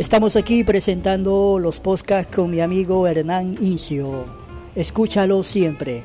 Estamos aquí presentando los podcasts con mi amigo Hernán Incio. Escúchalo siempre.